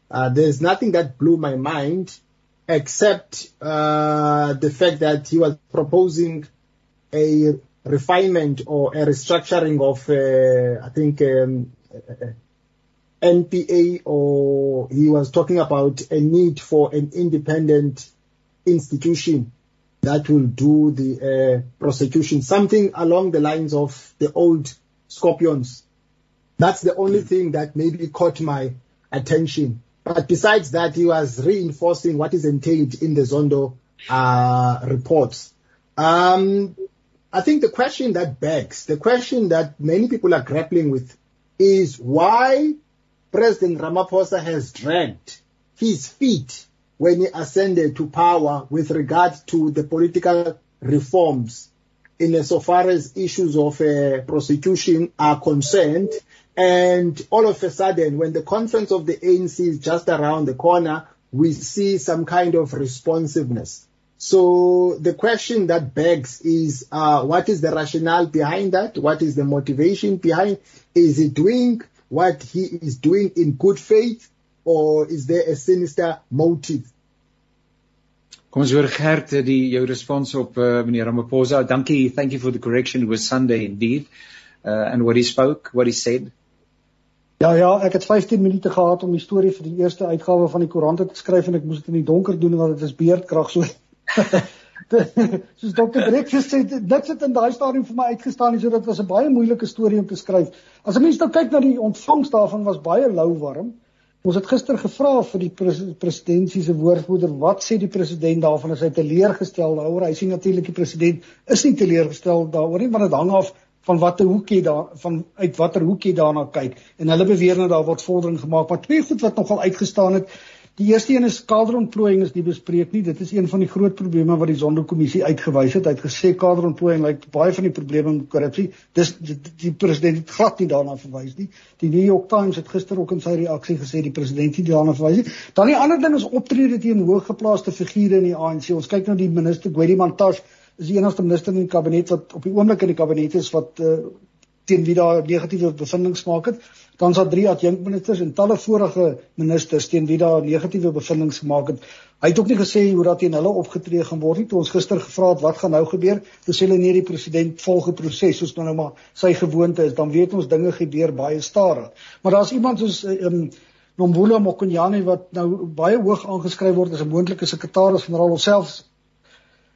Uh, there's nothing that blew my mind except uh, the fact that he was proposing a refinement or a restructuring of, uh, I think, um, NPA, or he was talking about a need for an independent institution that will do the uh, prosecution, something along the lines of the old scorpions that's the only thing that maybe caught my attention. But besides that, he was reinforcing what is entailed in the Zondo uh, reports. Um, I think the question that begs, the question that many people are grappling with is why President Ramaphosa has dragged his feet when he ascended to power with regard to the political reforms in so far as issues of uh, prosecution are concerned and all of a sudden, when the conference of the ANC is just around the corner, we see some kind of responsiveness. So the question that begs is, uh, what is the rationale behind that? What is the motivation behind? Is he doing what he is doing in good faith, or is there a sinister motive? Kom ons hoor Gert die jou respons op uh, meneer Ramaphosa. Dankie. Thank you for the correction. It was Sunday indeed. Uh, and what he spoke, what he said. Ja ja, ek het 15 minute gehad om die storie vir die eerste uitgawe van die koerante te skryf en ek moes dit in die donker doen want [laughs] dit is beerdkrag so. Soos Dr. Breakfast sê, dit het in daai stadium vir my uitgestaan, so dit was 'n baie moeilike storie om te skryf. As 'n mens nou kyk na die ontvangs daarvan was baie lou warm. Ons het gister gevra vir die pres presidentsie se woordvoerder, wat sê die president daarvan as hy teleurgestel daaroor? Hy sê natuurlik die president is nie teleurgestel daaroor nie, want dit hang af van watter hoek jy daar van uit watter hoek jy daarna kyk. En hulle beweer nou daar word vordering gemaak maar twee goed wat nogal uitgestaan het. Die eerste een is kaderontplooiing is nie bespreek nie. Dit is een van die groot probleme wat die sondekommissie uitgewys het. Hy het gesê kaderontplooiing lyk baie van die probleme met korrupsie. Dis die, die president het glad nie daarna verwys nie. Die New York Times het gister ook in sy reaksie gesê die president het daarna verwys nie. Dan die ander ding is optrede teen hooggeplaaste figure in die ANC ons kyk nou die minister Gwedi Mantashe is die enigste minister in die kabinet wat op die oomblik in die kabinet is wat uh, teen wie daar negatiewe bevindinge maak het. Dan is daar drie adjunkministers en talle vorige ministers teen wie daar negatiewe bevindinge gemaak het. Hy het ook nie gesê hoe dat teen hulle opgetree gaan word nie. Toe ons gister gevra het wat gaan nou gebeur, sê hulle nee die president volg die proses soos nou maar sy gewoonte is. Dan weet ons dinge gebeur baie stadig. Maar daar's iemand soos um, Nombula Mokonyane wat nou baie hoog aangeskryf word as 'n moontlike sekretaris-generaal of selfs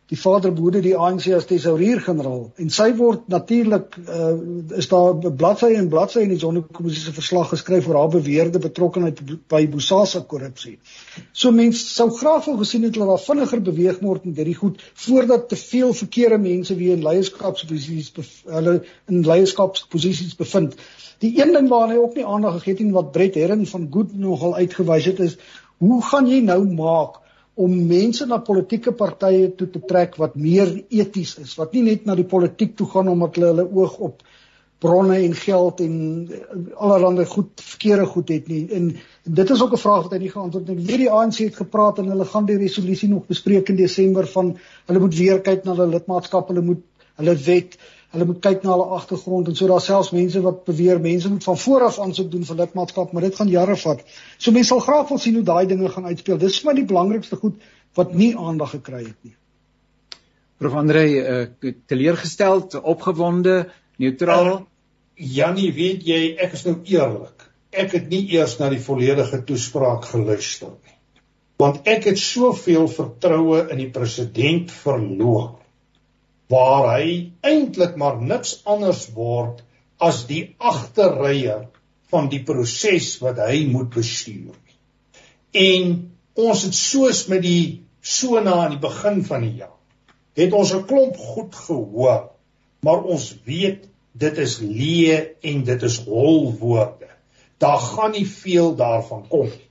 die vader behoede die ANC as tesourier-generaal en sy word natuurlik uh, is daar bladsye en bladsye in die sonnekommissie se verslag geskryf oor haar beweerde betrokkeheid by Bosasa korrupsie. So mense sou graag wil gesien het dat daar vinniger beweeg word met hierdie goed voordat te veel verkeerde mense weer in leierskapsposisies hulle in leierskapsposisies bevind. Die een ding waarna hy ook nie aandag gegee het en wat Brett Herring van Good nogal uitgewys het is hoe gaan jy nou maak om mense na politieke partye toe te trek wat meer eties is, wat nie net na die politiek toe gaan omdat hulle hulle oog op bronne en geld en eh, allerlei goed verkeerde goed het nie. En dit is ook 'n vraag wat hy nie geantwoord het nie. Hierdie ANC het gepraat en hulle gaan die resolusie nog bespreek in Desember van hulle moet weer kyk na hulle lidmaatskap, hulle moet hulle wet Hulle moet kyk na hulle agtergrond en so daar selfs mense wat beweer mense moet van vooraf aansoek doen vir lidmaatskap, maar dit gaan jare vat. So mense sal graag wil sien hoe daai dinge gaan uitspeel. Dis vir my die belangrikste goed wat nie aandag gekry het nie. Prof Andre, uh, teleurgesteld, opgewonde, neutraal? Uh, Jannie, weet jy, ek is nou eerlik. Ek het nie eers na die volledige toespraak geluister nie. Want ek het soveel vertroue in die president verloor waar hy eintlik maar niks anders word as die agterryer van die proses wat hy moet bestuur. En ons het soos met die sona aan die begin van die jaar het ons 'n klomp goed gehoor, maar ons weet dit is leë en dit is hol woorde. Daar gaan nie veel daarvan kom nie.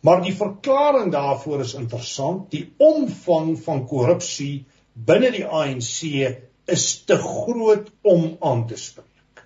Maar die verklaring daarvoor is interessant. Die omvang van korrupsie binne die ANC is te groot om aan te spreek.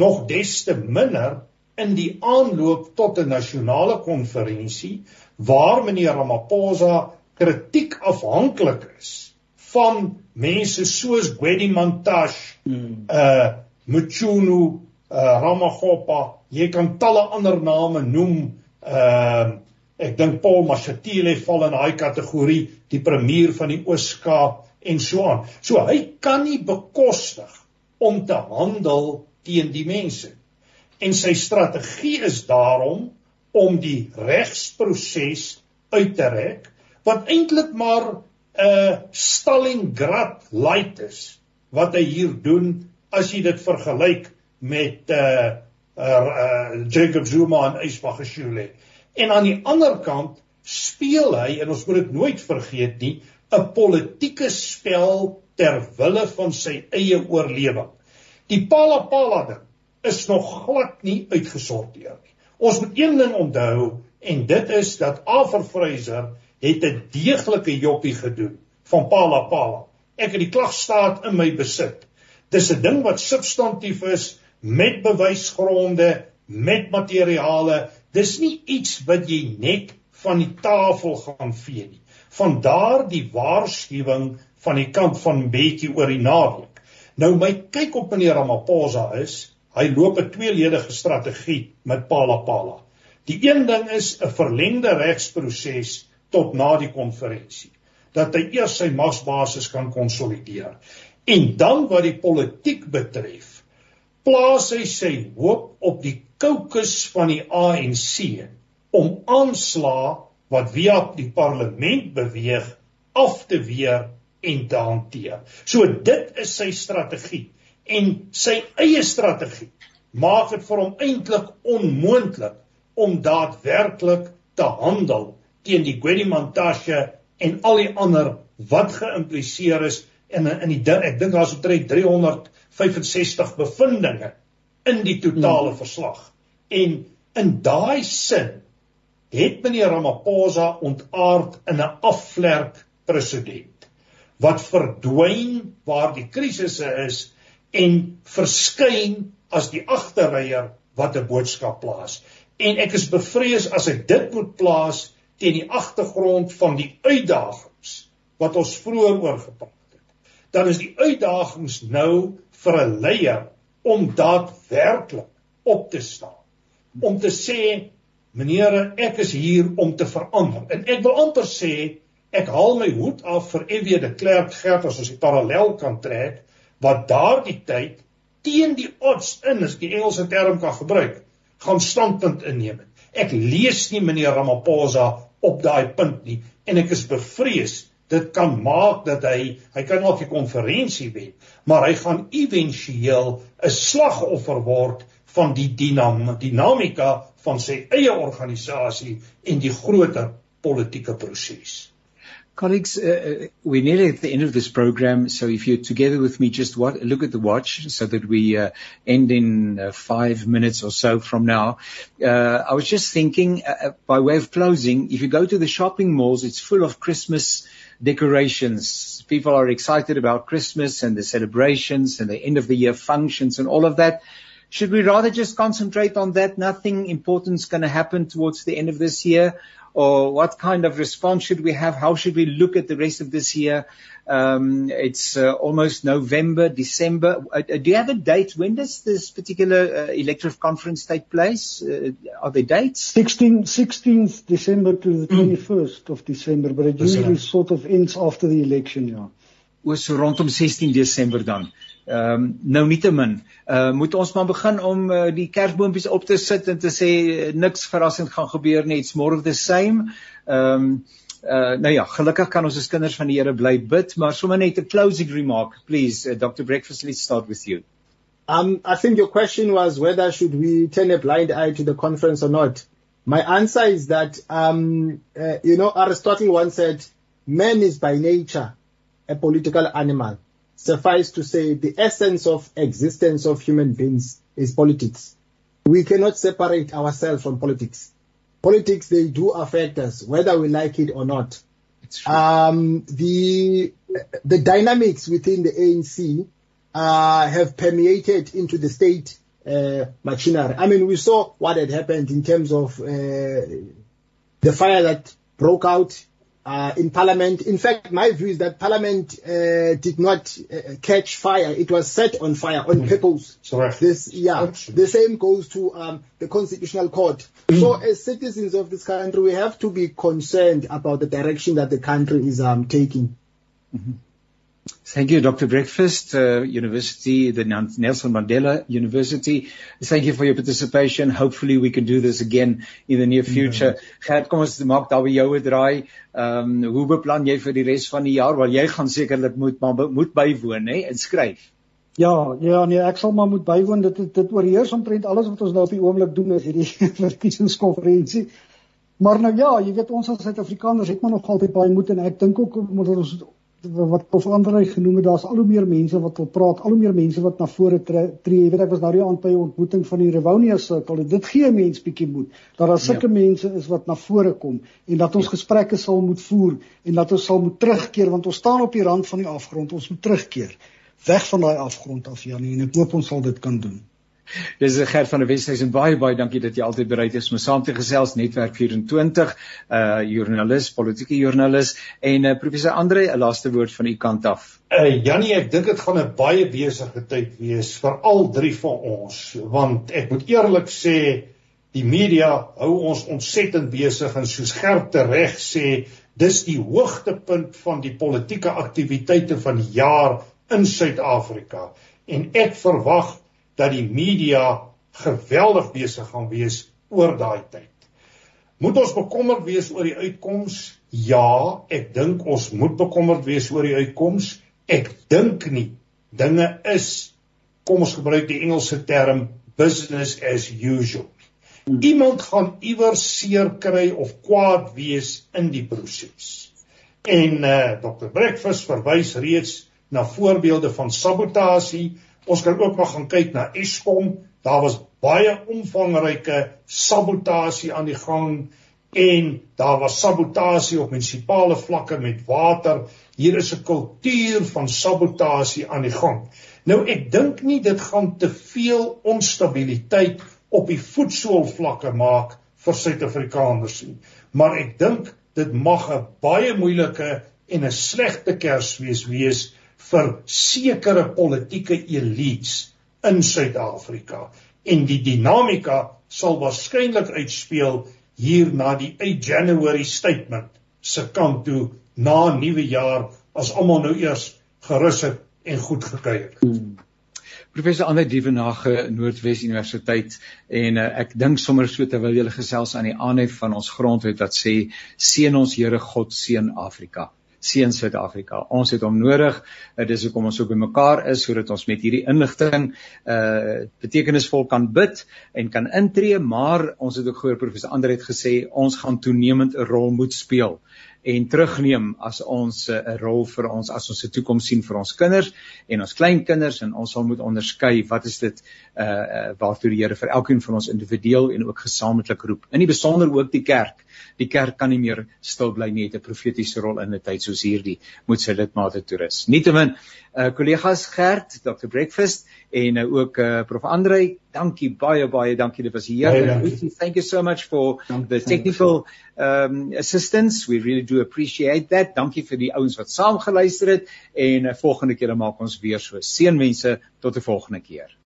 Nog des te minder in die aanloop tot 'n nasionale konferensie waar meneer Ramaphosa kritiek afhanklik is van mense soos Gwedi Mantashe, hmm. uh Mchunu, uh Ramaphosa, jy kan talle ander name noem. Uh ek dink Paul Mashatile val in daai kategorie, die premier van die Oos-Kaap en so aan. So hy kan nie bekostig om te handel teen die mense. En sy strategie is daarom om die regsproses uit te rek wat eintlik maar 'n uh, Stalingrad light is wat hy hier doen as jy dit vergelyk met uh, uh, uh Jacob Zuma en Ismagashule. En aan die ander kant speel hy en ons moet dit nooit vergeet nie 'n politieke spel ter wille van sy eie oorlewing. Die Palapala ding is nog glad nie uitgesorteer nie. Ons moet een ding onthou en dit is dat Afrifreiser het 'n deeglike joppie gedoen van Pala Pala. Ek het die klagstaat in my besit. Dis 'n ding wat substantief is met bewysgronde, met materiale. Dis nie iets wat jy net van die tafel gaan vee nie. Vandaar die waarskuwing van die kant van Betjie oor die naweek. Nou my kyk op meneer Ramaphosa is, hy loop 'n tweeledige strategie met Pala Pala. Die een ding is 'n verlengde regsproses tot na die konferensie dat hy eers sy magsbasis kan konsolideer. En dan wat die politiek betref, plaas hy sy hoop op die kokes van die ANC om aanslae wat via die parlement beweeg af te weer en te hanteer. So dit is sy strategie en sy eie strategie maak dit vir hom eintlik onmoontlik om daadwerklik te handel teen die Gwedi Mantashe en al die ander wat geïmpliseer is in in die ek dink daar's omtrent 365 bevindinge in die totale hmm. verslag. En in daai sin het meneer Ramaphosa ontaard in 'n afvlerk president wat verdwyn waar die krisisse is en verskyn as die agterryer wat 'n boodskap plaas. En ek is bevrees as ek dit moet plaas teen die agtergrond van die uitdagings wat ons vroeër oor gepraat het. Dan is die uitdagings nou vir 'n leier om daadwerklik op te staan. Om te sê, meneere, ek is hier om te verander. En ek wil amper sê, ek haal my hoed af vir EW de Klerk Gert as ons die parallel kan trek wat daardie tyd teen die odds in, as ek die Engelse term kan gebruik, gaan standpunt inneem. Ek lees nie meneer Ramaphosa op daai punt nie en ek is bevrees dit kan maak dat hy hy kan dalk 'n konferensie wen maar hy gaan éventueel 'n slagoffer word van die dinam dinamika van sy eie organisasie en die groter politieke proses Colleagues, uh, uh, we're nearly at the end of this program, so if you're together with me, just what, look at the watch so that we uh, end in uh, five minutes or so from now. Uh, I was just thinking, uh, by way of closing, if you go to the shopping malls, it's full of Christmas decorations. People are excited about Christmas and the celebrations and the end of the year functions and all of that. Should we rather just concentrate on that? Nothing important is going to happen towards the end of this year or what kind of response should we have? How should we look at the rest of this year? Um, it's uh, almost November, December. Uh, uh do you have a date? When does this particular uh, elective conference take place? Uh, are there dates? 16, 16th December to the 21st mm. of December, but it usually sort of ends after the election, yeah. was so rondom 16 Desember dan. Ehm um, nou nietemin, uh moet ons maar begin om uh, die kersboontjies op te sit en te sê uh, niks verrassend gaan gebeur nie, it's more of the same. Ehm um, uh nou ja, gelukkig kan ons as kinders van die Here bly bid, maar sommer net 'n closing remark, please, uh, Dr. Breakfast, let's start with you. Um I think your question was whether should we turn a blind eye to the conference or not. My answer is that um uh, you know Aristotle once said man is by nature a political animal. Suffice to say the essence of existence of human beings is politics. We cannot separate ourselves from politics politics they do affect us whether we like it or not. Um, the the dynamics within the ANC uh, have permeated into the state uh, machinery. I mean, we saw what had happened in terms of uh, the fire that broke out uh, in Parliament. In fact, my view is that Parliament uh, did not uh, catch fire; it was set on fire on mm. purpose. Correct. This, yeah, the same goes to um, the Constitutional Court. Mm. So, as citizens of this country, we have to be concerned about the direction that the country is um, taking. Mm-hmm. Thank you, Dr. Breakfast, uh, University, the Nelson Mandela University. Thank you for your participation. Hopefully we can do this again in the near future. Mm. Gert, kom ons maak daar by jou 'n draai. Ehm um, hoe beplan jy vir die res van die jaar? Want jy gaan sekerlik moet maar moet bywoon, hè, en skryf. Ja, ja, nee, ek sal maar moet bywoon. Dit dit oorheers omtrent alles wat ons nou op die oomblik doen is hierdie [laughs] verkiesingskonferensie. Maar nou ja, jy weet ons as Suid-Afrikaners het maar nog altyd baie moed en ek dink ook omdat ons wat Prof Andrei genoem het, daar's al hoe meer mense wat wil praat, al hoe meer mense wat na vore tree. Jy weet ek was nou die aand by 'n ontmoeting van die Rewonia Circle. Dit gee mense bietjie moed dat daar sulke ja. mense is wat na vore kom en dat ons ja. gesprekke sal moet voer en dat ons sal moet terugkeer want ons staan op die rand van die afgrond. Ons moet terugkeer weg van daai afgrond af Janie en ek hoop ons sal dit kan doen. Dis Gert van der Westhuizen baie baie dankie dat jy altyd bereid is om saam te gesels netwerk 24 uh joernalis, politieke joernalis en uh, professor Andre 'n laaste woord van u kant af. Uh Jannie, ek dink dit gaan 'n baie besige tyd wees vir al drie van ons want ek moet eerlik sê die media hou ons ontsettend besig en soos Gert reg sê dis die hoogtepunt van die politieke aktiwiteite van die jaar in Suid-Afrika en ek verwag dat die media geweldig besig gaan wees oor daai tyd. Moet ons bekommerd wees oor die uitkoms? Ja, ek dink ons moet bekommerd wees oor die uitkoms. Ek dink nie dinge is kom ons gebruik die Engelse term business as usual. Iemand gaan iewers seer kry of kwaad wees in die proses. En uh Dr. Breakfast verwys reeds na voorbeelde van sabotasie Ons kan ook maar gaan kyk na Eskom. Daar was baie omvangryke sabotasie aan die gang en daar was sabotasie op munisipale vlakke met water. Hier is 'n kultuur van sabotasie aan die gang. Nou ek dink nie dit gaan te veel onstabiliteit op die voetsoolvlakke maak vir Suid-Afrikaners nie. Maar ek dink dit mag 'n baie moeilike en 'n slegte Kersfees wees vir sekere politieke elites in Suid-Afrika en die dinamika sal waarskynlik uitspeel hier na die 8 January statement se kant toe na nuwe jaar as almal nou eers gerus het en goed gekuier. Hmm. Professor Ander Dievenage Noordwes Universiteit en uh, ek dink sommer so terwyl jy gesels aan die aanhef van ons grondwet wat sê seën ons Here God seën Afrika seën Suid-Afrika. Ons het hom nodig. Uh, dis hoekom ons ook bymekaar is sodat ons met hierdie inligting uh betekenisvol kan bid en kan intree, maar ons het ook gehoor professor Ander het gesê ons gaan toenemend 'n rol moet speel en terugneem as ons uh, 'n uh, rol vir ons as ons se toekoms sien vir ons kinders en ons kleinkinders en ons sal moet onderskei wat is dit uh, uh waartoe die Here vir elkeen van ons individueel en ook gesamentlik roep. In die besonder ook die kerk die kerk kan nie meer stil bly nie, het 'n profetiese rol in 'n tyd soos hierdie, moet sy lidmate toerus. Nietemin, uh kollegas Gert, Dr Breakfast en uh, ook uh Prof Andrei, dankie baie baie dankie. Dit was heerlik. Thank you so much for dankie, the technical um assistance. We really do appreciate that. Dankie vir die ouens wat saam geluister het en uh, volgende keer maak ons weer so. Seënwense tot 'n volgende keer.